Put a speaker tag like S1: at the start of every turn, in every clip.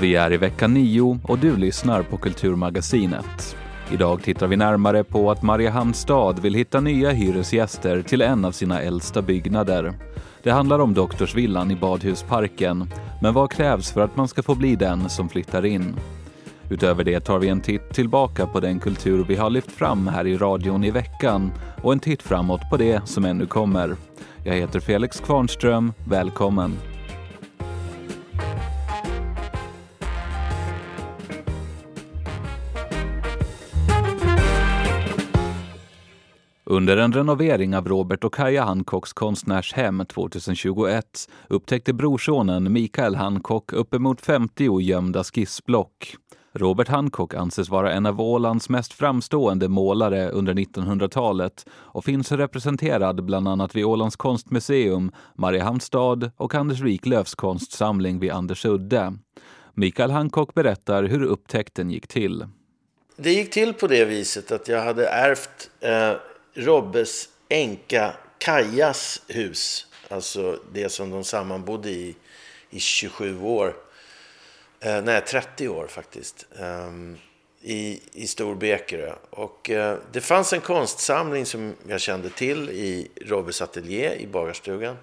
S1: Vi är i vecka 9 och du lyssnar på Kulturmagasinet. Idag tittar vi närmare på att Mariehamns stad vill hitta nya hyresgäster till en av sina äldsta byggnader. Det handlar om Doktorsvillan i Badhusparken. Men vad krävs för att man ska få bli den som flyttar in? Utöver det tar vi en titt tillbaka på den kultur vi har lyft fram här i radion i veckan och en titt framåt på det som ännu kommer. Jag heter Felix Kvarnström. Välkommen! Under en renovering av Robert och Kaja Hancocks konstnärshem 2021 upptäckte brorsonen Mikael Hancock uppemot 50 gömda skissblock. Robert Hancock anses vara en av Ålands mest framstående målare under 1900-talet och finns representerad bland annat vid Ålands konstmuseum, Mariehamns stad och Anders Wiklöfs konstsamling vid Andersudde. Mikael Hancock berättar hur upptäckten gick till.
S2: Det gick till på det viset att jag hade ärvt eh, Robbes änka Kajas hus. Alltså det som de sammanbodde i i 27 år. Eh, nej, 30 år faktiskt. Eh, i, i Storbekerö. Och eh, det fanns en konstsamling som jag kände till i Robbes ateljé i bagarstugan.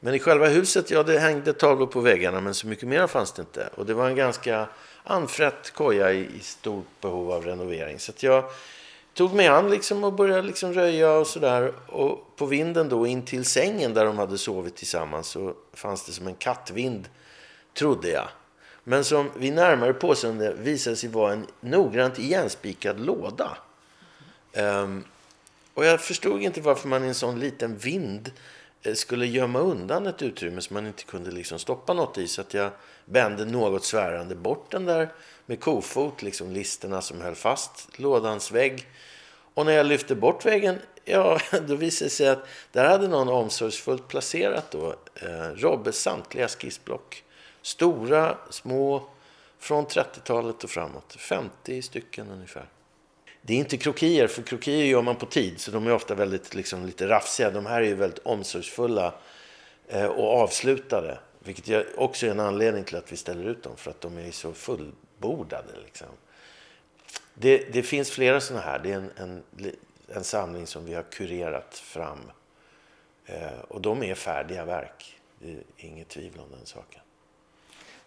S2: Men i själva huset, ja det hängde tavlor på väggarna men så mycket mer fanns det inte. Och det var en ganska anfrätt koja i, i stort behov av renovering. Så jag tog mig an liksom och började liksom röja och sådär. Och på vinden då in till sängen där de hade sovit tillsammans så fanns det som en kattvind, trodde jag. Men som vid närmare påseende visade sig vara en noggrant igenspikad låda. Um, och jag förstod inte varför man i en sån liten vind eh, skulle gömma undan ett utrymme som man inte kunde liksom stoppa något i. Så att jag bände något svärande bort den där med kofot, liksom listerna som höll fast lådans vägg. Och när jag lyfte bort väggen, ja, då visade det sig att där hade någon omsorgsfullt placerat då eh, Robbes samtliga skissblock. Stora, små, från 30-talet och framåt. 50 stycken ungefär. Det är inte krokier, för krokier gör man på tid, så de är ofta väldigt liksom, lite rafsiga. De här är ju väldigt omsorgsfulla eh, och avslutade. Vilket också är en anledning till att vi ställer ut dem, för att de är så fullbordade. Liksom. Det, det finns flera sådana här. Det är en, en, en samling som vi har kurerat fram. Eh, och de är färdiga verk. Det är inget tvivel om den saken.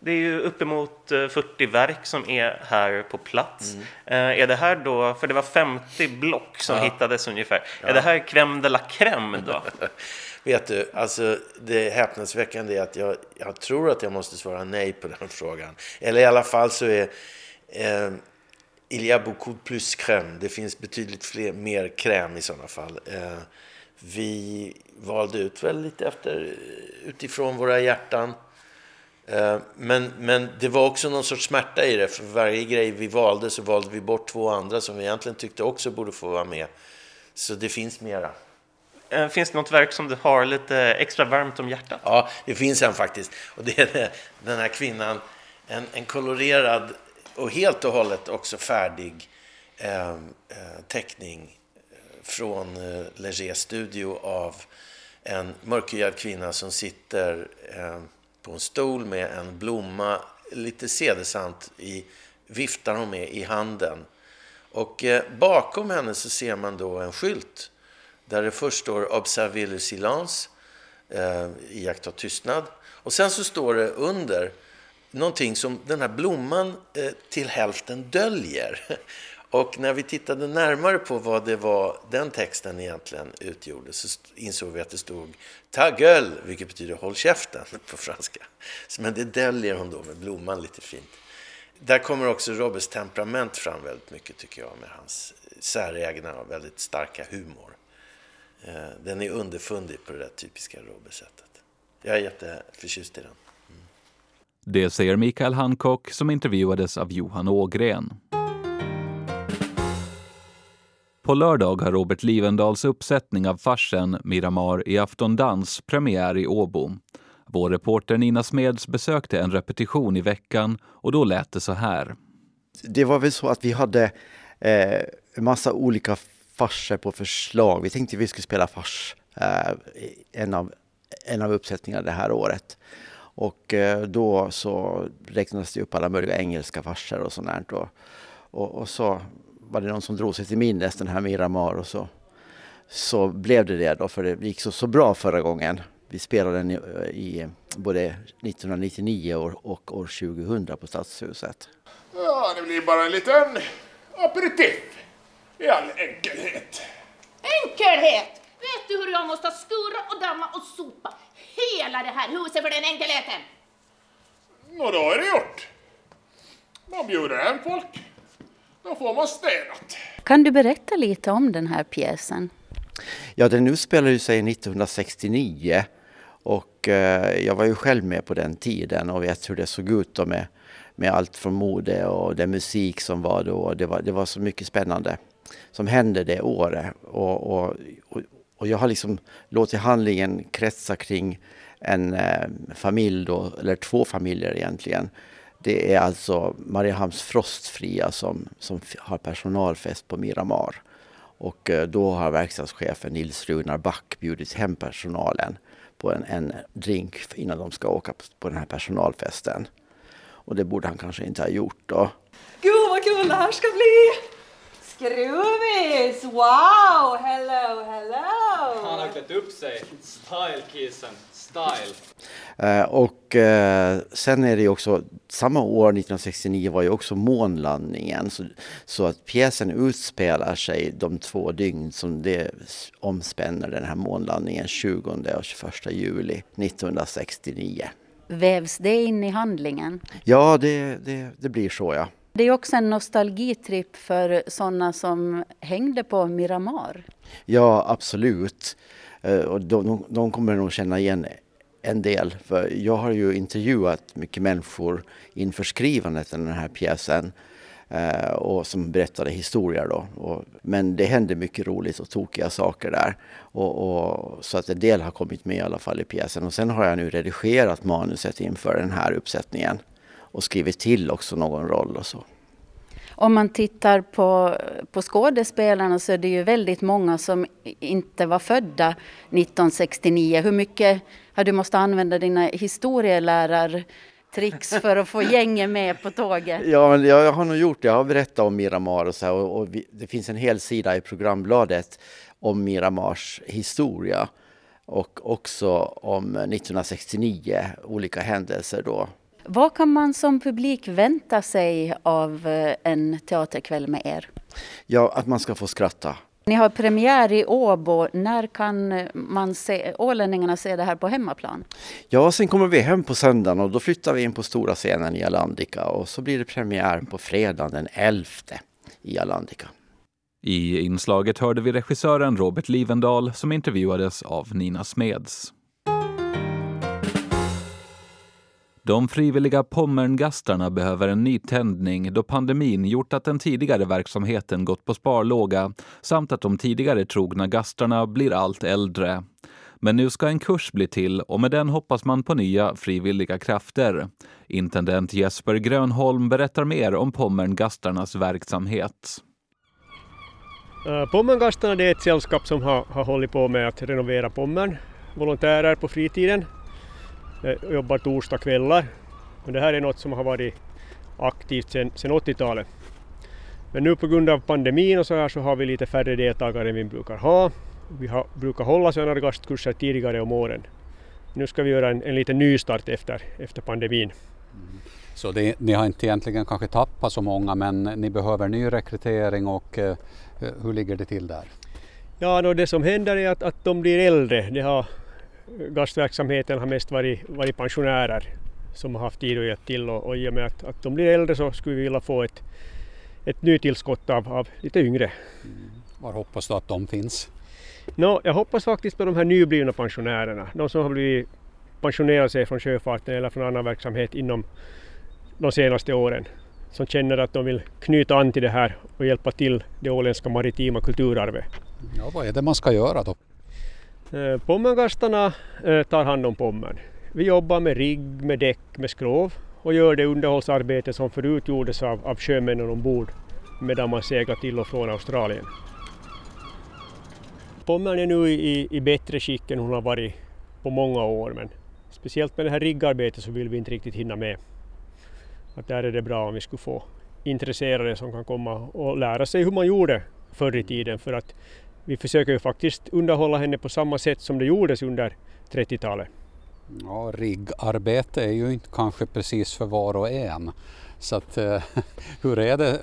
S3: Det är ju uppemot 40 eh, verk som är här på plats. Mm. Eh, är det här då, för det var 50 block som ja. hittades ungefär. Ja. Är det här crème de la crème då?
S2: Vet du, alltså det häpnadsväckande är att jag, jag tror att jag måste svara nej på den frågan. Eller i alla fall så är eh, il y a beaucoup plus crème. Det finns betydligt fler, mer kräm i sådana fall. Eh, vi valde ut väl lite efter, utifrån våra hjärtan. Eh, men, men det var också någon sorts smärta i det. För varje grej vi valde så valde vi bort två andra som vi egentligen tyckte också borde få vara med. Så det finns mera.
S3: Eh, finns det något verk som du har lite extra varmt om hjärtat?
S2: Ja, det finns en faktiskt. Och det är den här kvinnan, en, en kolorerad och helt och hållet också färdig eh, eh teckning eh, från eh, Leger Studio av en mörkhyad kvinna som sitter eh, på en stol med en blomma, lite sedesamt i, viftar hon med i handen. Och eh, bakom henne så ser man då en skylt där det först står Observez le silence, eh, iaktta tystnad. Och sen så står det under någonting som den här blomman eh, till hälften döljer. Och när vi tittade närmare på vad det var den texten egentligen utgjorde så insåg vi att det stod ta gueule, vilket betyder håll käften på franska. Men det döljer hon då med blomman lite fint. Där kommer också Robbes temperament fram väldigt mycket tycker jag med hans eh, säregna och väldigt starka humor. Eh, den är underfundig på det där typiska Robbe-sättet. Jag är jätteförtjust i den. Mm.
S1: Det säger Mikael Hancock som intervjuades av Johan Ågren. På lördag har Robert Livendals uppsättning av farsen Miramar i Aftondans premiär i Åbo. Vår reporter Nina Smeds besökte en repetition i veckan och då lät det så här.
S4: Det var väl så att vi hade eh, massa olika farser på förslag. Vi tänkte att vi skulle spela fars eh, en, av, en av uppsättningarna det här året. Och eh, då så räknades det upp alla möjliga engelska farser och sånt där. Och, och, och, så var det någon som drog sig till minnes den här Miramar och så, så blev det det då för det gick så, så bra förra gången. Vi spelade den i, i både 1999 och, och år 2000 på Stadshuset.
S5: Ja, det blir bara en liten aperitif i all enkelhet.
S6: Enkelhet! Vet du hur jag måste skura och damma och sopa hela det här huset för den enkelheten?
S5: Nå, då är det gjort. Man bjuder hem folk. Då får man städat.
S7: Kan du berätta lite om den här pjäsen?
S4: Ja, den utspelar sig 1969 och eh, jag var ju själv med på den tiden och vet hur det såg ut då med, med allt från mode och den musik som var då. Det var, det var så mycket spännande som hände det året. Och, och, och jag har liksom låtit handlingen kretsa kring en eh, familj då, eller två familjer egentligen. Det är alltså Mariehamns Frostfria som, som har personalfest på Miramar. Och eh, då har verkstadschefen Nils Runar Back bjudit hem personalen på en, en drink innan de ska åka på, på den här personalfesten. Och det borde han kanske inte ha gjort då.
S8: Gud vad kul det här ska bli! Skruvis! Wow! Hello, hello!
S9: Han har klätt upp sig. Style kissen. Style.
S4: Eh, och eh, sen är det ju också, samma år 1969 var ju också månlandningen. Så, så att pjäsen utspelar sig de två dygn som det omspänner den här månlandningen 20 och 21 juli 1969.
S7: Vävs det in i handlingen?
S4: Ja, det, det, det blir så ja.
S7: Det är också en nostalgitripp för sådana som hängde på Miramar.
S4: Ja, absolut. Eh, och de, de kommer nog känna igen en del. För jag har ju intervjuat mycket människor inför skrivandet av den här pjäsen. Eh, och som berättade historier då. Men det hände mycket roligt och tokiga saker där. Och, och, så att en del har kommit med i alla fall i pjäsen. Och sen har jag nu redigerat manuset inför den här uppsättningen. Och skrivit till också någon roll och så.
S7: Om man tittar på, på skådespelarna så är det ju väldigt många som inte var födda 1969. Hur mycket har du måste använda dina historielärartricks för att få gänget med på tåget?
S4: Ja, men jag har nog gjort det. Jag har berättat om Miramar och så här, och, och vi, det finns en hel sida i programbladet om Miramars historia och också om 1969, olika händelser då.
S7: Vad kan man som publik vänta sig av eh, en teaterkväll med er?
S4: Ja, att man ska få skratta.
S7: Ni har premiär i Åbo. När kan man se, ålänningarna se det här på hemmaplan?
S4: Ja, sen kommer vi hem på söndagen och då flyttar vi in på stora scenen i Alandica och så blir det premiär på fredagen den 11 i Alandica.
S1: I inslaget hörde vi regissören Robert Livendal som intervjuades av Nina Smeds. De frivilliga Pommerngastarna behöver en nytändning då pandemin gjort att den tidigare verksamheten gått på sparlåga samt att de tidigare trogna gastarna blir allt äldre. Men nu ska en kurs bli till och med den hoppas man på nya frivilliga krafter. Intendent Jesper Grönholm berättar mer om Pommerngastarnas verksamhet.
S10: Eh, Pommerngastarna är ett sällskap som har, har hållit på med att renovera Pommern. Volontärer på fritiden jag jobbar torsdagskvällar. Men det här är något som har varit aktivt sedan, sedan 80-talet. Men nu på grund av pandemin och så här så har vi lite färre deltagare än vi brukar ha. Vi har, brukar hålla sådana gastkurser tidigare om åren. Nu ska vi göra en, en liten nystart efter, efter pandemin.
S11: Mm. Så det, ni har inte egentligen kanske tappat så många men ni behöver ny rekrytering och eh, hur ligger det till där?
S10: Ja, då det som händer är att, att de blir äldre. Det har gastverksamheten har mest varit, varit pensionärer som har haft tid att hjälpa till och, och i och med att, att de blir äldre så skulle vi vilja få ett, ett nytillskott av, av lite yngre. Mm.
S11: Var hoppas du att de finns?
S10: No, jag hoppas faktiskt på de här nyblivna pensionärerna, de som har blivit pensionerade sig från sjöfarten eller från annan verksamhet inom de senaste åren som känner att de vill knyta an till det här och hjälpa till det åländska maritima kulturarvet.
S11: Ja, vad är det man ska göra då?
S10: Eh, Pommergastarna eh, tar hand om Pommern. Vi jobbar med rigg, med däck, med skrov och gör det underhållsarbete som förut gjordes av, av sjömännen ombord medan man seglar till och från Australien. Pommern är nu i, i bättre skick än hon har varit på många år men speciellt med det här riggarbetet så vill vi inte riktigt hinna med. Att där är det bra om vi skulle få intresserade som kan komma och lära sig hur man gjorde förr i tiden för att vi försöker ju faktiskt underhålla henne på samma sätt som det gjordes under 30-talet.
S11: Ja, riggarbete är ju inte kanske precis för var och en. Så att, eh, hur är det?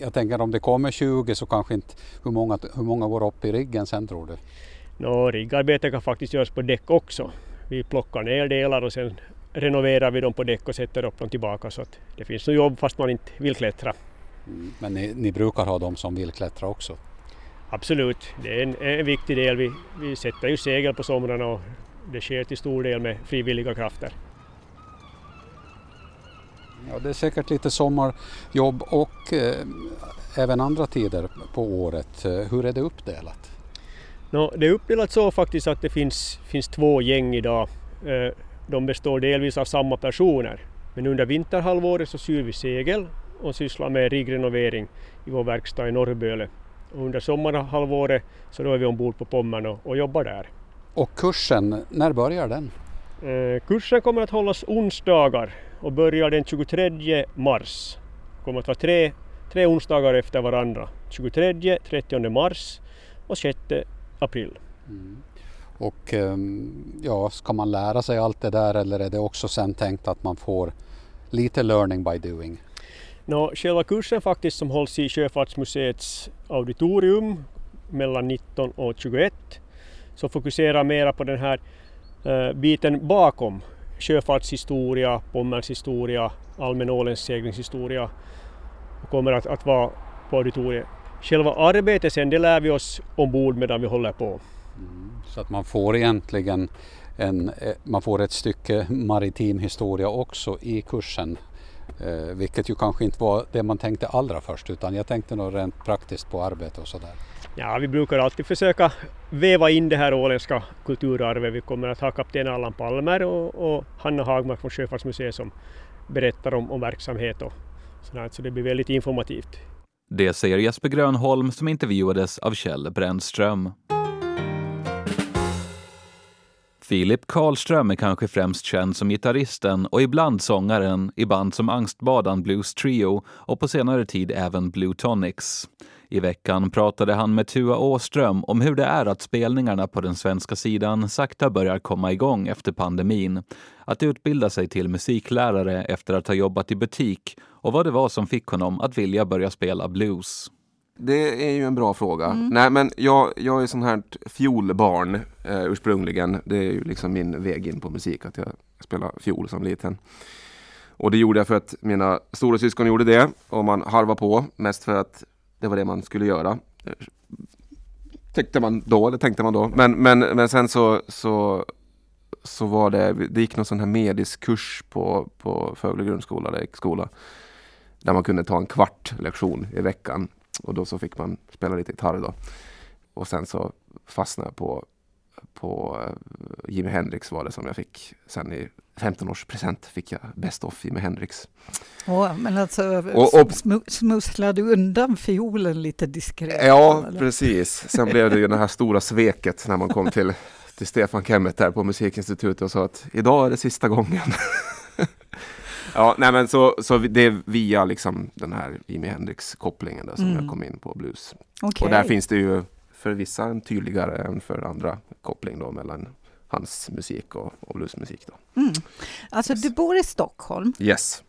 S11: Jag tänker om det kommer 20 så kanske inte, hur många, hur många går upp i riggen sen tror du?
S10: Nå, riggarbete kan faktiskt göras på däck också. Vi plockar ner delar och sen renoverar vi dem på däck och sätter upp dem tillbaka så att det finns nog jobb fast man inte vill klättra.
S11: Mm, men ni, ni brukar ha de som vill klättra också?
S10: Absolut, det är en, en viktig del. Vi, vi sätter ju segel på somrarna och det sker till stor del med frivilliga krafter.
S11: Ja, det är säkert lite sommarjobb och eh, även andra tider på året. Eh, hur är det uppdelat?
S10: No, det är uppdelat så faktiskt att det finns, finns två gäng idag. Eh, de består delvis av samma personer. Men under vinterhalvåret så syr vi segel och sysslar med riggrenovering i vår verkstad i Norrböle. Och under sommarhalvåret så då är vi ombord på Pommern och, och jobbar där.
S11: Och kursen, när börjar den?
S10: Eh, kursen kommer att hållas onsdagar och börjar den 23 mars. Det kommer att vara tre, tre onsdagar efter varandra. 23, 30 mars och 6 april. Mm.
S11: Och ehm, ja, ska man lära sig allt det där eller är det också sen tänkt att man får lite learning by doing?
S10: No, själva kursen faktiskt som hålls i Sjöfartsmuseets auditorium mellan 19 och 21 så fokuserar mera på den här uh, biten bakom sjöfartshistoria, Pommerns historia, allmän ålensseglingshistoria och kommer att, att vara på auditoriet. Själva arbetet sen det lär vi oss ombord medan vi håller på.
S11: Mm, så att man får egentligen en, eh, man får ett stycke maritim historia också i kursen. Eh, vilket ju kanske inte var det man tänkte allra först utan jag tänkte nog rent praktiskt på arbete och sådär.
S10: Ja, vi brukar alltid försöka väva in det här åländska kulturarvet. Vi kommer att ha kapten Allan Palmer och, och Hanna Hagmark från Sjöfartsmuseet som berättar om, om verksamhet och sådär, så det blir väldigt informativt.
S1: Det säger Jesper Grönholm som intervjuades av Kjell Brännström. Filip Karlström är kanske främst känd som gitarristen och ibland sångaren i band som Angstbadan Blues Trio och på senare tid även Blue Tonics. I veckan pratade han med Tua Åström om hur det är att spelningarna på den svenska sidan sakta börjar komma igång efter pandemin, att utbilda sig till musiklärare efter att ha jobbat i butik och vad det var som fick honom att vilja börja spela blues.
S12: Det är ju en bra fråga. Mm. Nej men jag, jag är sån här fiolbarn eh, ursprungligen. Det är ju liksom min väg in på musik, att jag spelade fiol som liten. Och det gjorde jag för att mina stora syskon gjorde det och man harvade på mest för att det var det man skulle göra. Tänkte man då, eller tänkte man då. Men, men, men sen så, så, så var det, det gick någon sån här mediskurs på, på Fövle grundskola, eller skola. Där man kunde ta en kvart lektion i veckan. Och då så fick man spela lite gitarr då. Och sen så fastnade jag på, på uh, Jimi Hendrix var det som jag fick sen i 15-årspresent fick jag Best of Jimi Hendrix.
S13: Oh, men alltså och, och, smusslade du undan fiolen lite diskret?
S12: Ja, eller? precis. Sen blev det ju det här stora sveket när man kom till, till Stefan Kemmet där på Musikinstitutet och sa att idag är det sista gången. ja, nej men så, så det är via liksom den här Jimi Hendrix-kopplingen som mm. jag kom in på blues. Okay. Och där finns det ju för vissa en tydligare än för andra koppling då mellan hans musik och, och bluesmusik. Då.
S13: Mm. Alltså yes. du bor i Stockholm.
S12: Yes.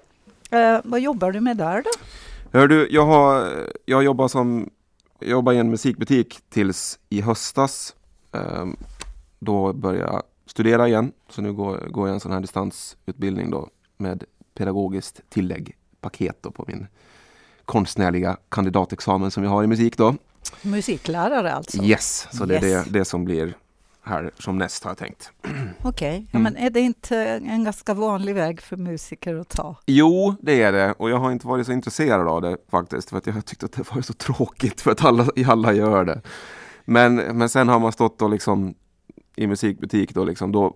S13: Eh, vad jobbar du med där då?
S12: Hör du, jag, har, jag jobbar som jobbar i en musikbutik tills i höstas. Eh, då började jag studera igen. Så nu går, går jag en sån här distansutbildning då med pedagogiskt tillägg, paket då på min konstnärliga kandidatexamen som jag har i musik då.
S13: Musiklärare alltså?
S12: Yes, så det är det, det som blir här som näst har jag tänkt.
S13: Okej, okay. ja, mm. men är det inte en ganska vanlig väg för musiker att ta?
S12: Jo, det är det och jag har inte varit så intresserad av det faktiskt för att jag har tyckt att det var så tråkigt för att alla, alla gör det. Men, men sen har man stått och liksom i musikbutik då liksom, då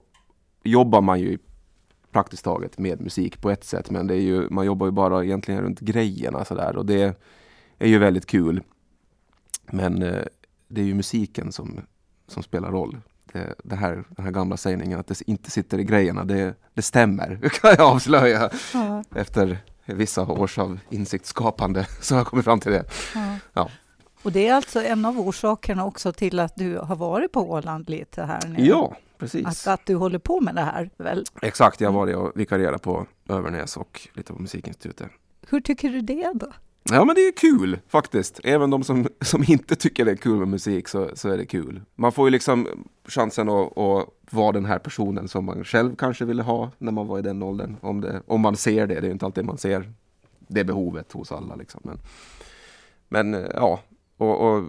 S12: jobbar man ju praktiskt taget med musik på ett sätt men det är ju, man jobbar ju bara egentligen runt grejerna sådär och det är ju väldigt kul. Men eh, det är ju musiken som, som spelar roll det, det, här, den här gamla sägningen att det inte sitter i grejerna, det, det stämmer, kan jag avslöja. Ja. Efter vissa års av insiktsskapande så har jag kommit fram till det. Ja.
S13: ja. Och det är alltså en av orsakerna också till att du har varit på Åland lite här nu?
S12: Ja, precis.
S13: Att, att du håller på med det här väl?
S12: Exakt, jag har varit och vikarierat på Övernäs och lite på Musikinstitutet.
S13: Hur tycker du det då?
S12: Ja men det är kul faktiskt. Även de som, som inte tycker det är kul med musik så, så är det kul. Man får ju liksom chansen att, att vara den här personen som man själv kanske ville ha när man var i den åldern. Om, det, om man ser det, det är inte alltid man ser det behovet hos alla. Liksom. Men, men ja, och, och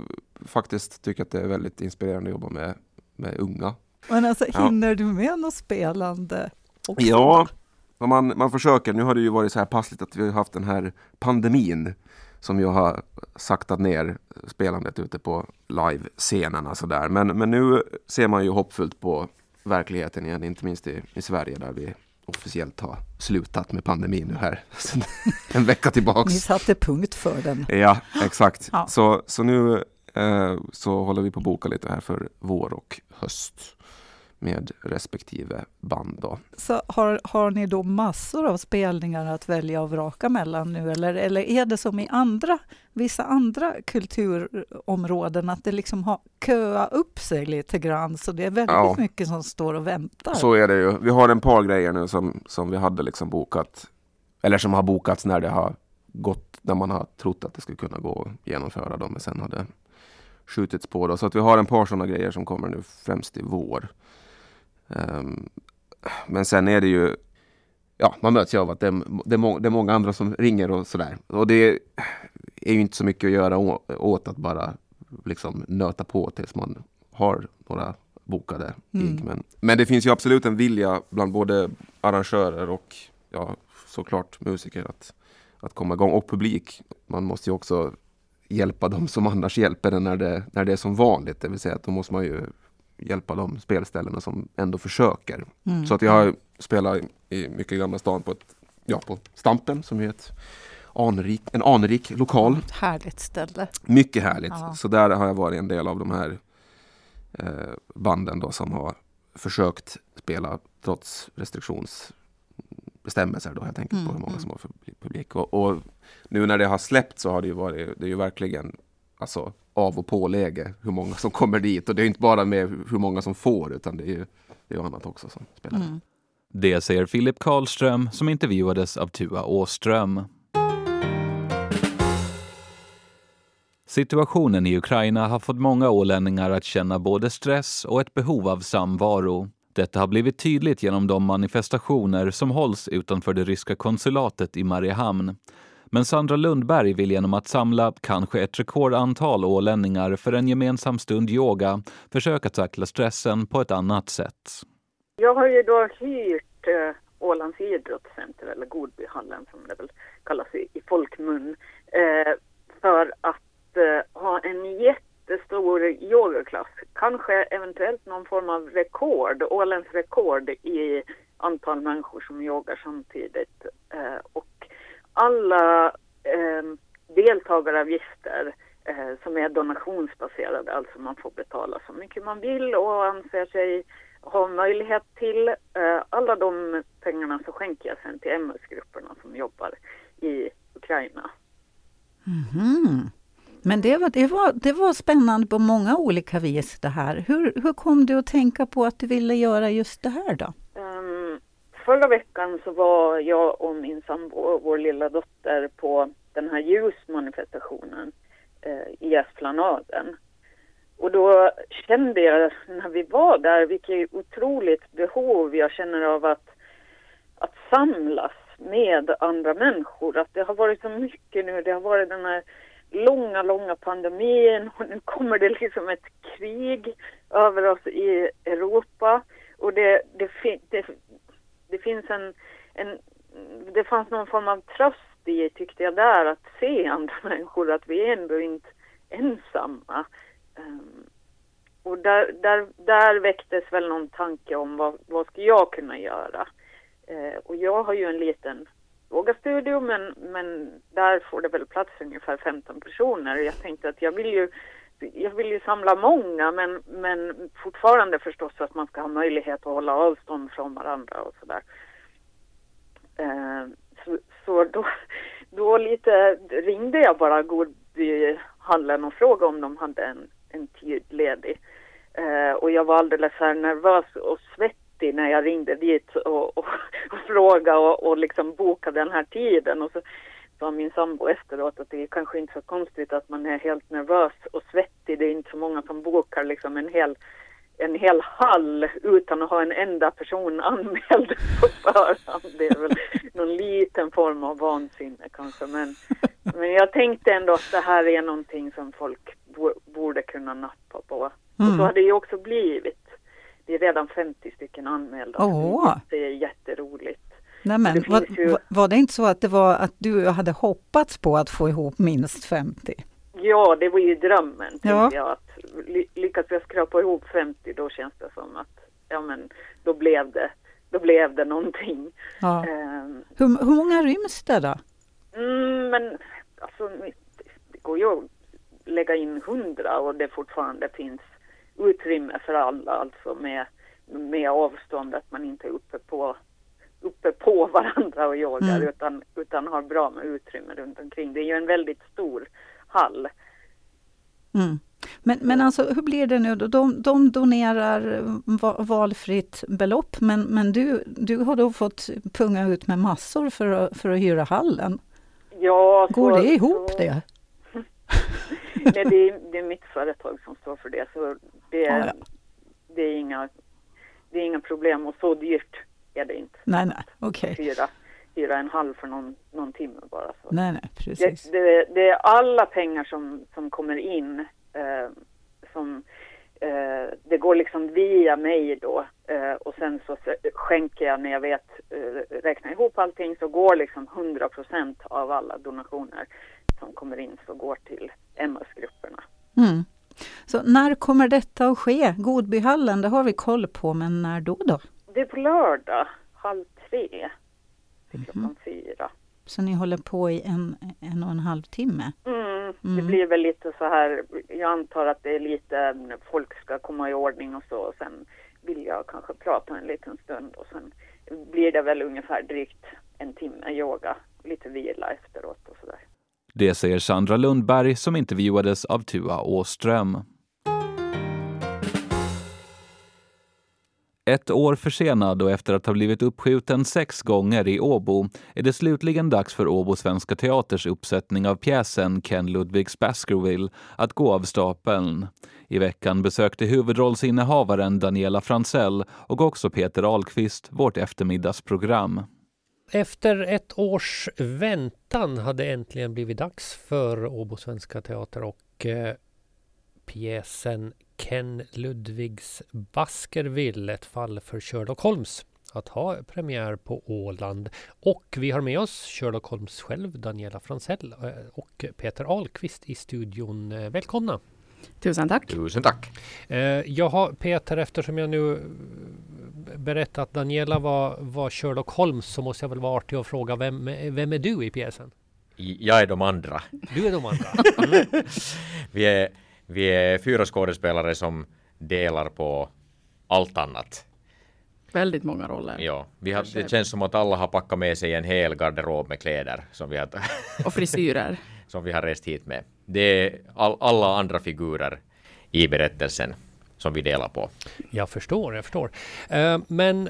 S12: faktiskt tycker att det är väldigt inspirerande att jobba med, med unga.
S13: Men alltså hinner ja. du med något spelande?
S12: Också? Ja, man, man försöker. Nu har det ju varit så här passligt att vi har haft den här pandemin som ju har saktat ner spelandet ute på live-scenerna sådär. Men, men nu ser man ju hoppfullt på verkligheten igen, inte minst i, i Sverige där vi officiellt har slutat med pandemin nu här en vecka tillbaks.
S13: Ni satte punkt för den.
S12: Ja, exakt. Ja. Så, så nu så håller vi på att boka lite här för vår och höst med respektive band. Då.
S13: Så har, har ni då massor av spelningar att välja och vraka mellan nu eller, eller är det som i andra, vissa andra kulturområden att det liksom har köat upp sig lite grann så det är väldigt ja. mycket som står och väntar?
S12: Så är det ju. Vi har en par grejer nu som, som vi hade liksom bokat eller som har bokats när det har gått, när man har trott att det skulle kunna gå att genomföra dem men sen har det skjutits på. Då. Så att vi har en par sådana grejer som kommer nu främst i vår. Um, men sen är det ju, ja, man möts ju av att det är, det, är må, det är många andra som ringer och sådär. Och det är ju inte så mycket att göra åt att bara liksom nöta på tills man har några bokade gig. Mm. Men, men det finns ju absolut en vilja bland både arrangörer och ja, såklart musiker att, att komma igång. Och publik. Man måste ju också hjälpa dem som annars hjälper en när det, när det är som vanligt. Det vill säga att då måste man ju hjälpa de spelställena som ändå försöker. Mm. Så att jag spelat i mycket Gamla stan på, ett, ja, på Stampen som är ett anrik, en anrik lokal. Ett
S13: härligt ställe.
S12: Mycket härligt. Ja. Så där har jag varit en del av de här eh, banden då som har försökt spela trots restriktionsbestämmelser då helt enkelt mm, på hur många mm. som har publik. Och, och, nu när det har släppt så har det ju varit, det är ju verkligen alltså av och påläge hur många som kommer dit. Och det är inte bara med hur många som får utan det är ju det är annat också som spelar. Mm.
S1: Det säger Filip Karlström som intervjuades av Tua Åström. Situationen i Ukraina har fått många ålänningar att känna både stress och ett behov av samvaro. Detta har blivit tydligt genom de manifestationer som hålls utanför det ryska konsulatet i Mariehamn. Men Sandra Lundberg vill genom att samla kanske ett rekordantal ålänningar för en gemensam stund yoga försöka tackla stressen på ett annat sätt.
S14: Jag har ju då hyrt eh, Ålands idrottscenter, eller Godbyhallen som det väl kallas i, i folkmun, eh, för att eh, ha en. Kanske eventuellt någon form av rekord, Ålands rekord i antal människor som yogar samtidigt. Eh, och alla eh, deltagaravgifter eh, som är donationsbaserade, alltså man får betala så mycket man vill och anser sig ha möjlighet till. Eh, alla de pengarna så skänker jag sen till MS-grupperna som jobbar i Ukraina.
S13: Mm. Men det var, det, var, det var spännande på många olika vis det här. Hur, hur kom du att tänka på att du ville göra just det här då?
S14: Um, förra veckan så var jag och min sambo och vår lilla dotter på den här ljusmanifestationen eh, i Esplanaden. Och då kände jag när vi var där vilket otroligt behov jag känner av att, att samlas med andra människor. Att det har varit så mycket nu, det har varit den här långa, långa pandemin och nu kommer det liksom ett krig över oss i Europa. Och det, det, det, det finns en, en, det fanns någon form av tröst i, tyckte jag där, att se andra människor, att vi är ändå inte ensamma. Um, och där, där, där väcktes väl någon tanke om vad, vad ska jag kunna göra? Uh, och jag har ju en liten yogastudio men, men där får det väl plats ungefär 15 personer. Jag tänkte att jag vill ju jag vill ju samla många men, men fortfarande förstås att man ska ha möjlighet att hålla avstånd från varandra och sådär. Eh, så, så då, då lite ringde jag bara Godbyhallen och frågade om de hade en, en tid ledig. Eh, och jag var alldeles här nervös och svettig när jag ringde dit och, och, och frågade och, och liksom bokade den här tiden. Och så sa min sambo efteråt att det är kanske inte så konstigt att man är helt nervös och svettig. Det är inte så många som bokar liksom en hel, en hel hall utan att ha en enda person anmäld på förhand. Det är väl någon liten form av vansinne kanske. Men, men jag tänkte ändå att det här är någonting som folk borde kunna nappa på. Mm. Och så har det ju också blivit. Det är redan 50 stycken anmälda.
S13: Oh.
S14: Det är jätteroligt.
S13: Nej, men, var, ju... var det inte så att det var att du hade hoppats på att få ihop minst 50?
S14: Ja, det var ju drömmen. Ja. Jag, att lyckas jag skrapa ihop 50 då känns det som att ja, men, då, blev det, då blev det någonting.
S13: Ja. Um, hur, hur många ryms det då?
S14: Mm, men alltså, det går ju att lägga in 100 och det fortfarande finns utrymme för alla, alltså med, med avstånd, att man inte är uppe på uppe på varandra och yogar mm. utan, utan har bra med utrymme runt omkring. Det är ju en väldigt stor hall.
S13: Mm. Men, men alltså hur blir det nu? De, de donerar valfritt belopp men, men du, du har då fått punga ut med massor för att, för att hyra hallen.
S14: Ja,
S13: Går det ihop
S14: så...
S13: det?
S14: Nej, det är, det är mitt företag som står för det så det är, ja. Det är, inga, det är inga problem och så dyrt är det inte.
S13: Nej, nej, okej.
S14: Okay. Hyra, hyra en halv för någon, någon timme bara. Så.
S13: Nej, nej, precis.
S14: Det, det, det, är alla pengar som, som kommer in eh, som eh, det går liksom via mig då eh, och sen så skänker jag när jag vet, eh, räknar ihop allting så går liksom 100 procent av alla donationer som kommer in så går till MS-grupperna.
S13: Mm. Så när kommer detta att ske? Godbyhallen, det har vi koll på, men när då? då?
S14: Det är på lördag, halv tre till klockan mm. fyra.
S13: Så ni håller på i en, en och en halv timme?
S14: Mm, mm. Det blir väl lite så här, jag antar att det är lite, folk ska komma i ordning och så. Och sen vill jag kanske prata en liten stund och sen blir det väl ungefär drygt en timme yoga, lite vila efteråt och sådär.
S1: Det säger Sandra Lundberg som intervjuades av Tua Åström. Ett år försenad och efter att ha blivit uppskjuten sex gånger i Åbo är det slutligen dags för Åbo Svenska Teaters uppsättning av pjäsen Ken Ludvigs Baskerville att gå av stapeln. I veckan besökte huvudrollsinnehavaren Daniela Fransell och också Peter Ahlqvist vårt eftermiddagsprogram.
S15: Efter ett års väntan hade äntligen blivit dags för Åbo Svenska Teater och eh, pjäsen Ken Ludvigs Baskerville, ett fall för Sherlock Holmes att ha premiär på Åland. Och vi har med oss Sherlock Holmes själv, Daniela Fransell eh, och Peter Ahlqvist i studion. Eh, välkomna!
S16: Tusen tack!
S12: Tusen tack!
S15: Eh, jag har Peter, eftersom jag nu berättat att Daniela var, var Sherlock Holmes så måste jag väl vara artig och fråga vem, vem är du i pjäsen?
S17: Jag är de andra.
S15: Du är de andra?
S17: Mm. vi är vi är fyra skådespelare som delar på allt annat.
S16: Väldigt många roller.
S17: Ja, vi har, det känns som att alla har packat med sig en hel garderob med kläder som vi har,
S16: och frisyrer.
S17: som vi har rest hit med. Det är all, alla andra figurer i berättelsen som vi delar på.
S15: Jag förstår, jag förstår. Uh, men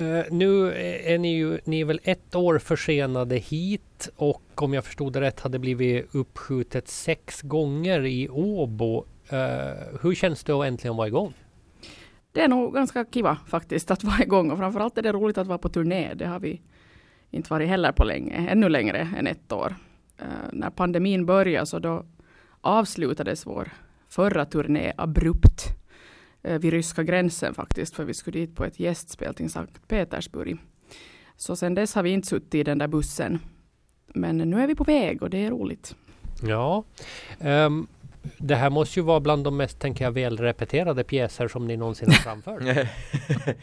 S15: Uh, nu är ni ju ni är väl ett år försenade hit och om jag förstod det rätt hade blivit uppskjutet sex gånger i Åbo. Uh, hur känns det att äntligen vara igång?
S16: Det är nog ganska kiva faktiskt att vara igång och framförallt är det roligt att vara på turné. Det har vi inte varit heller på länge, ännu längre än ett år. Uh, när pandemin började så då avslutades vår förra turné abrupt Eh, vid ryska gränsen faktiskt, för vi skulle dit på ett gästspel till Sankt Petersburg. Så sen dess har vi inte suttit i den där bussen. Men nu är vi på väg och det är roligt.
S15: Ja. Um, det här måste ju vara bland de mest, tänker jag, välrepeterade pjäser som ni någonsin har framfört.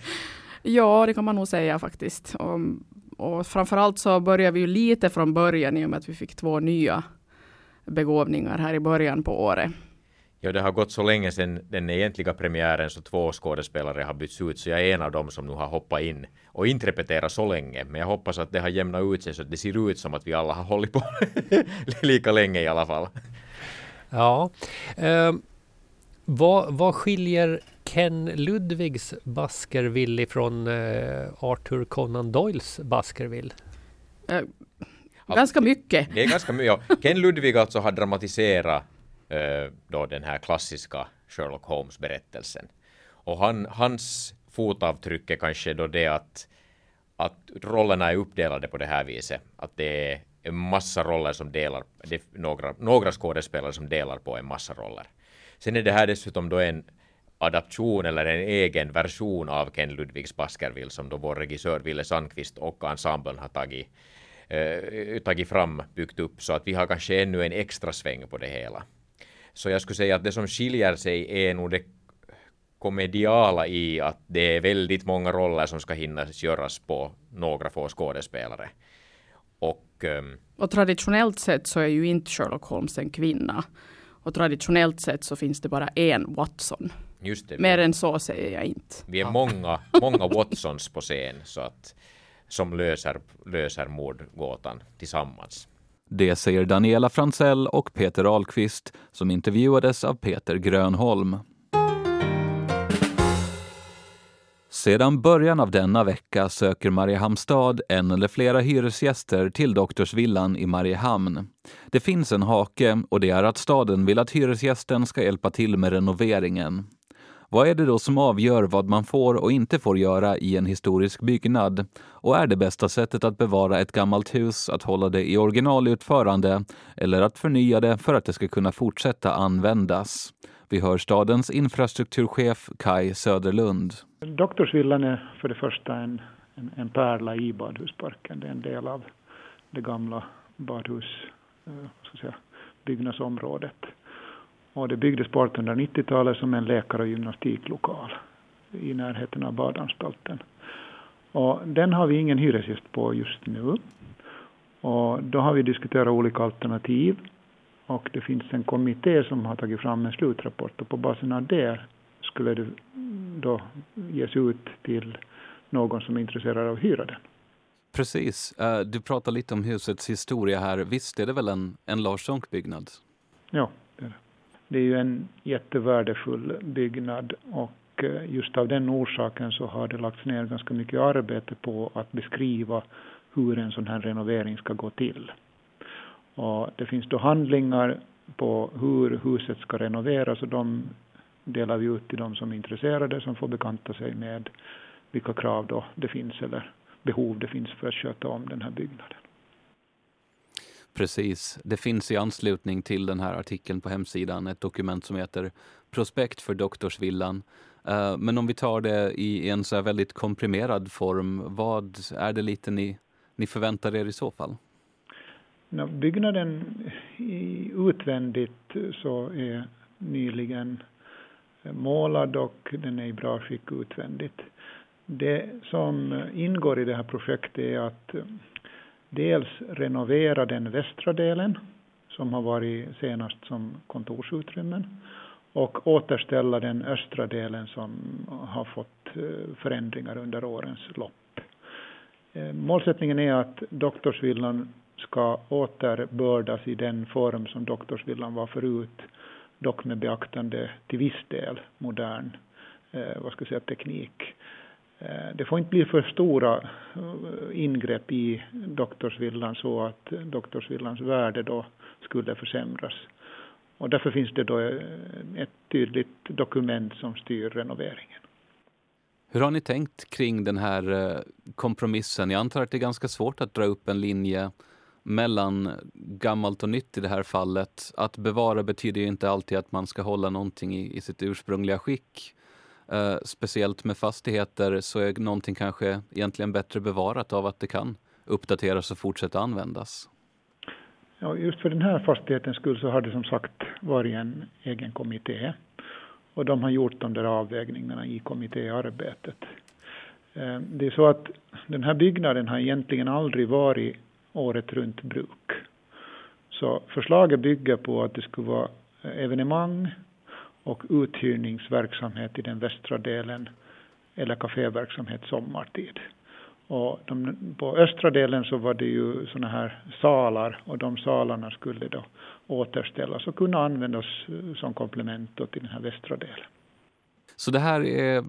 S16: ja, det kan man nog säga faktiskt. Och, och framförallt så börjar vi ju lite från början i och med att vi fick två nya begåvningar här i början på året.
S17: Ja, det har gått så länge sedan den egentliga premiären så två skådespelare har bytts ut så jag är en av dem som nu har hoppat in och inte repeterat så länge. Men jag hoppas att det har jämnat ut sig så att det ser ut som att vi alla har hållit på lika länge i alla fall.
S15: Ja. Eh, vad, vad skiljer Ken Ludvigs Baskerville från eh, Arthur Conan Doyles Baskerville?
S16: Eh, ganska mycket.
S17: Det är ganska mycket. Ja. Ken Ludvig alltså har dramatiserat Eh, då den här klassiska Sherlock Holmes-berättelsen. Och han, hans fotavtryck är kanske då det att, att rollerna är uppdelade på det här viset. Att det är en massa roller som delar, det några, några skådespelare som delar på en massa roller. Sen är det här dessutom då en adaption eller en egen version av Ken Ludvigs Baskerville som då vår regissör Ville Sandqvist och ensemblen har tagit, eh, tagit fram, byggt upp så att vi har kanske ännu en extra sväng på det hela. Så jag skulle säga att det som skiljer sig är nog det komediala i att det är väldigt många roller som ska hinnas göras på några få skådespelare. Och, um,
S16: och traditionellt sett så är ju inte Sherlock Holmes en kvinna. Och traditionellt sett så finns det bara en Watson.
S17: Just det.
S16: Mer än så säger jag inte.
S17: Vi är många, många Watsons på scen så att, som löser, löser mordgåtan tillsammans.
S1: Det säger Daniela Fransell och Peter Ahlqvist som intervjuades av Peter Grönholm. Sedan början av denna vecka söker Mariehamnstad en eller flera hyresgäster till Doktorsvillan i Mariehamn. Det finns en hake och det är att staden vill att hyresgästen ska hjälpa till med renoveringen. Vad är det då som avgör vad man får och inte får göra i en historisk byggnad? Och är det bästa sättet att bevara ett gammalt hus att hålla det i originalutförande eller att förnya det för att det ska kunna fortsätta användas? Vi hör stadens infrastrukturchef Kai Söderlund.
S18: Doktorsvillan är för det första en, en, en pärla i badhusparken. Det är en del av det gamla badhusbyggnadsområdet. eh. Och det byggdes på 1890-talet som en läkar och gymnastiklokal i närheten av badanstalten. Och den har vi ingen hyresgäst på just nu. Och då har vi diskuterat olika alternativ. Och det finns en kommitté som har tagit fram en slutrapport och på basen av det skulle det då ges ut till någon som är intresserad av att hyra den.
S1: Precis. Eh, du pratar lite om husets historia här. Visst är det väl en, en Larsson-byggnad?
S18: Ja, det är det. Det är ju en jättevärdefull byggnad och eh, just av den orsaken så har det lagts ner ganska mycket arbete på att beskriva hur en sån här renovering ska gå till. Och det finns då handlingar på hur huset ska renoveras och de delar vi ut till de som är intresserade som får bekanta sig med vilka krav då det finns eller behov det finns för att sköta om den här byggnaden.
S1: Precis. Det finns i anslutning till den här artikeln på hemsidan ett dokument som heter Prospekt för doktorsvillan. Eh, men om vi tar det i en så väldigt komprimerad form, vad är det lite ni, ni förväntar er i så fall?
S18: byggnaden utvändigt så är nyligen målad och den är i bra skick utvändigt. Det som ingår i det här projektet är att dels renovera den västra delen som har varit senast som kontorsutrymmen och återställa den östra delen som har fått eh, förändringar under årens lopp. Eh, målsättningen är att doktorsvillan ska återbördas i den form som doktorsvillan var förut, dock med beaktande till viss del modern eh, vad ska jag säga, teknik. Eh, det får inte bli för stora eh, ingrepp i doktorsvillan så att doktorsvillans värde då skulle försämras. Och därför finns det då eh, ett tydligt dokument som styr renoveringen.
S1: Hur har ni tänkt kring den här kompromissen? Jag antar att det är ganska svårt att dra upp en linje mellan gammalt och nytt i det här fallet. Att bevara betyder ju inte alltid att man ska hålla någonting i, i sitt ursprungliga skick. Eh, speciellt med fastigheter så är någonting kanske egentligen bättre bevarat av att det kan uppdateras och fortsätta användas.
S18: Ja, just för den här fastighetens skull så har det som sagt varit en egen kommitté och de har gjort de där avvägningarna i kommittéarbetet. Eh, det är så att den här byggnaden har egentligen aldrig varit året runt bruk. Så förslaget bygger på att det skulle vara evenemang och uthyrningsverksamhet i den västra delen eller kaféverksamhet sommartid. Och de, på östra delen så var det ju såna här salar och de salarna skulle då återställas och kunna användas eh, som komplement till den här västra delen.
S1: Så det här är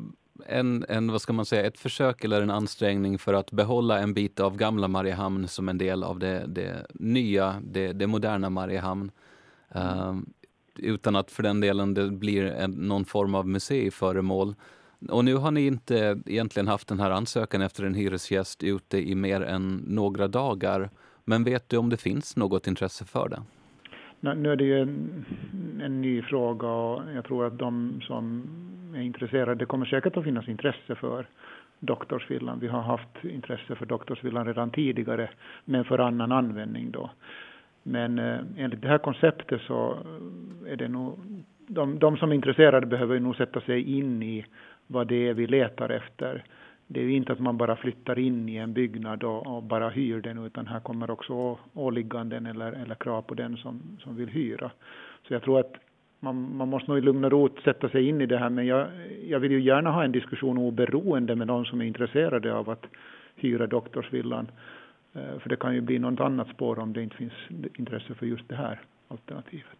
S1: en, en, vad ska man säga, ett försök eller en ansträngning för att behålla en bit av gamla Mariehamn som en del av det, det nya, det, det moderna Mariehamn. Uh, utan att för den delen det blir en, någon form av museiföremål. Och nu har ni inte egentligen haft den här ansökan efter en hyresgäst ute i mer än några dagar. Men vet du om det finns något intresse för det?
S18: Nu är det ju en, en ny fråga och jag tror att de som är intresserade, det kommer säkert att finnas intresse för doktorsvillan. Vi har haft intresse för doktorsvillan redan tidigare, men för annan användning då. Men eh, enligt det här konceptet så eh, är det nog, de, de som är intresserade behöver nog sätta sig in i vad det är vi letar efter. Det är ju inte att man bara flyttar in i en byggnad och, och bara hyr den, utan här kommer också åligganden eller, eller krav på den som, som vill hyra. Så jag tror att man, man måste nog i lugn och ro sätta sig in i det här, men jag, jag vill ju gärna ha en diskussion oberoende med de som är intresserade av att hyra doktorsvillan. Eh, för det kan ju bli något annat spår om det inte finns intresse för just det här alternativet.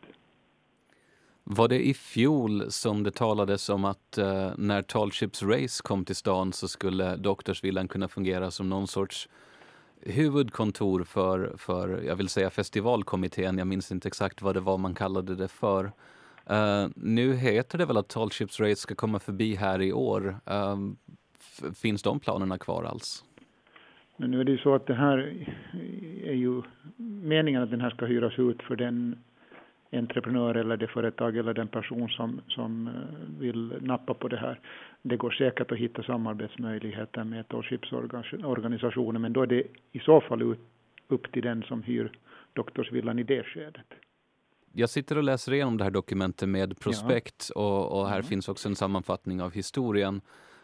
S1: Var det i fjol som det talades om att eh, när Tallships Race kom till stan så skulle Doktorsvillan kunna fungera som någon sorts huvudkontor för, för, jag vill säga festivalkommittén, jag minns inte exakt vad det var man kallade det för. Uh, nu heter det väl att Tallships Race ska komma förbi här i år. Uh, finns de planerna kvar alls?
S18: Men nu är det ju så att det här är ju meningen att den här ska hyras ut för den entreprenör eller det företag eller den person som, som eh, vill nappa på det här. Det går säkert att hitta samarbetsmöjligheter med Torshipsorganisationen men då är det i så fall ut, upp till den som hyr doktorsvillan i det skedet.
S1: Jag sitter och läser igenom det här dokumentet med prospekt ja. och, och, här ja. finns också en sammanfattning av historien.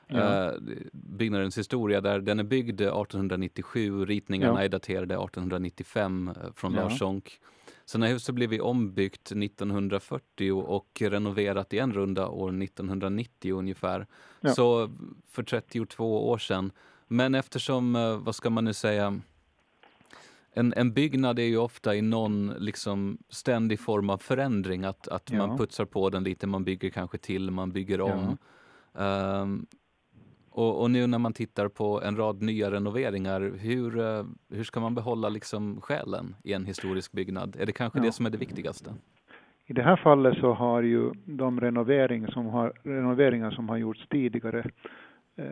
S1: Ja. Uh, byggnadens historia där den är byggd 1897, ritningarna ja. är daterade 1895 eh, från ja. Lars Sonck. Sen har huset blivit ombyggt 1940 och renoverat i en runda år 1990 ungefär. Ja. Så för 32 år sedan. Men eftersom, eh, vad ska man nu säga, en, en byggnad är ju ofta i någon liksom ständig form av förändring. Att, att ja. man putsar på den lite, man bygger kanske till, man bygger om. Ja. Um, och, och, nu när man tittar på en rad nya renoveringar, hur, eh, hur ska man behålla liksom själen i en historisk byggnad? Är det kanske ja. det som är det viktigaste?
S18: I det här fallet så har ju de renoveringar som har, renoveringar som har gjorts tidigare, eh,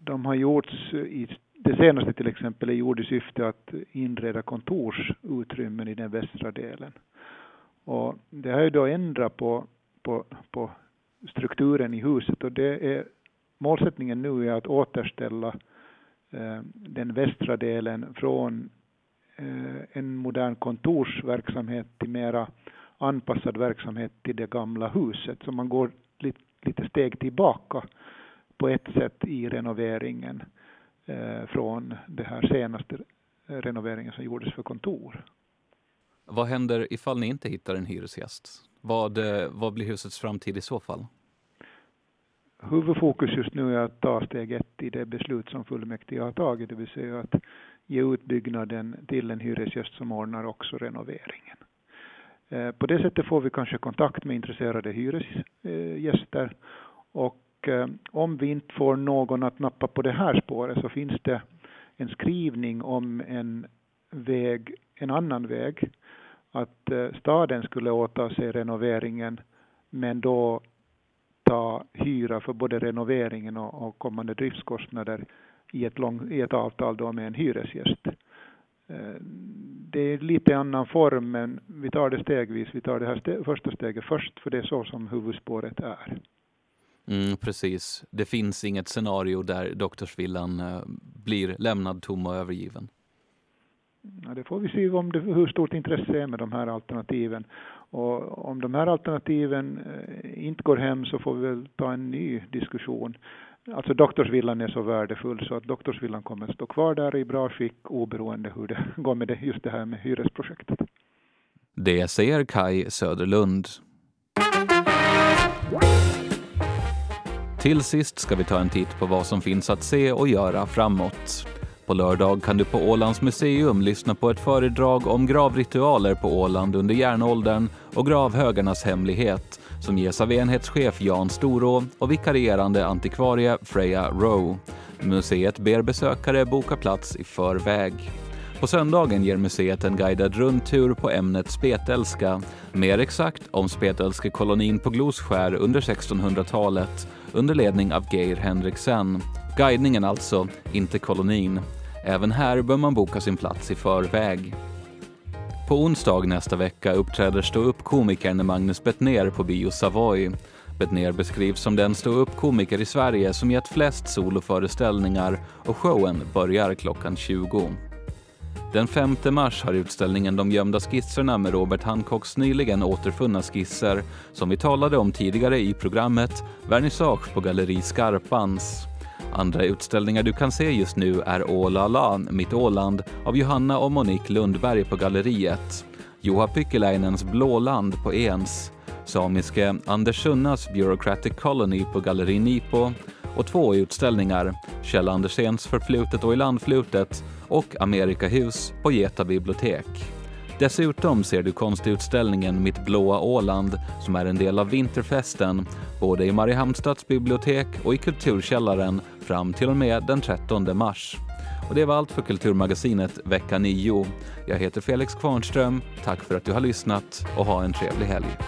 S18: de har gjorts i det senaste till exempel är gjord i syfte att inreda kontorsutrymmen i den västra delen. Och det har ju då ändrat på, på, på strukturen i huset och det är målsättningen nu är att återställa eh, den västra delen från eh, en modern kontorsverksamhet till mera anpassad verksamhet till det gamla huset. Så man går lite steg tillbaka på ett sätt i renoveringen eh, från den här senaste renoveringen som gjordes för kontor.
S1: Vad händer ifall ni inte hittar en hyresgäst? Vad, eh, vad blir husets framtid i så fall?
S18: Huvudfokus just nu är att ta steg ett i det beslut som fullmäktige har tagit, det vill säga att ge utbyggnaden till en hyresgäst som ordnar också renoveringen. Eh, på det sättet får vi kanske kontakt med intresserade hyresgäster och eh, om vi inte får någon att nappa på det här spåret så finns det en skrivning om en väg, en annan väg, att eh, staden skulle åta sig renoveringen men då ta hyra för både renoveringen och, och kommande driftskostnader i ett, lång, i ett avtal då med en hyresgäst. Eh, det är lite annan form, men vi tar det stegvis. Vi tar det här ste första steget först, för det är så som huvudspåret är.
S1: Mm, precis. Det finns inget scenario där doktorsvillan eh, blir lämnad tom och övergiven.
S18: Ja, det får vi se om det, hur stort intresse är med de här alternativen. Och om de här alternativen eh, inte går hem så får vi väl ta en ny diskussion. Alltså doktorsvillan är så värdefull så att doktorsvillan kommer att stå kvar där i bra skick oberoende hur det går med det, just det här med hyresprojektet.
S1: Det säger Kai Söderlund. Till sist ska vi ta en titt på vad som finns att se och göra framåt. På lördag kan du på Ålands museum lyssna på ett föredrag om gravritualer på Åland under järnåldern och gravhögarnas hemlighet som ges av enhetschef Jan Storå och vikarierande antikvarie Freja Rowe. Museet ber besökare boka plats i förväg. På söndagen ger museet en guidad rundtur på ämnet spetälska. Mer exakt om spetälskekolonin på Glosskär under 1600-talet under ledning av Geir Henriksen. Guidningen alltså, inte kolonin. Även här bör man boka sin plats i förväg. På onsdag nästa vecka uppträder ståuppkomikern Magnus Bettner på Bio Savoy. Bettner beskrivs som den ståuppkomiker i Sverige som gett flest soloföreställningar och showen börjar klockan 20. Den 5 mars har utställningen De gömda skisserna med Robert Hancocks nyligen återfunna skisser, som vi talade om tidigare i programmet, vernissage på Galleri Skarpans. Andra utställningar du kan se just nu är Ålala, Mitt Åland av Johanna och Monique Lundberg på Galleriet, Juha Pyckeläinens Blåland på Ens, samiske Anders Sunnas Bureaucratic Colony på Galleri Nipo. Och två utställningar, Kjell Andersens Förflutet och Ilandflutet och Amerikahus på Geta bibliotek. Dessutom ser du konstutställningen Mitt blåa Åland som är en del av vinterfesten både i Mariehamnstads bibliotek och i Kulturkällaren fram till och med den 13 mars. Och det var allt för Kulturmagasinet vecka 9. Jag heter Felix Kvarnström. Tack för att du har lyssnat och ha en trevlig helg.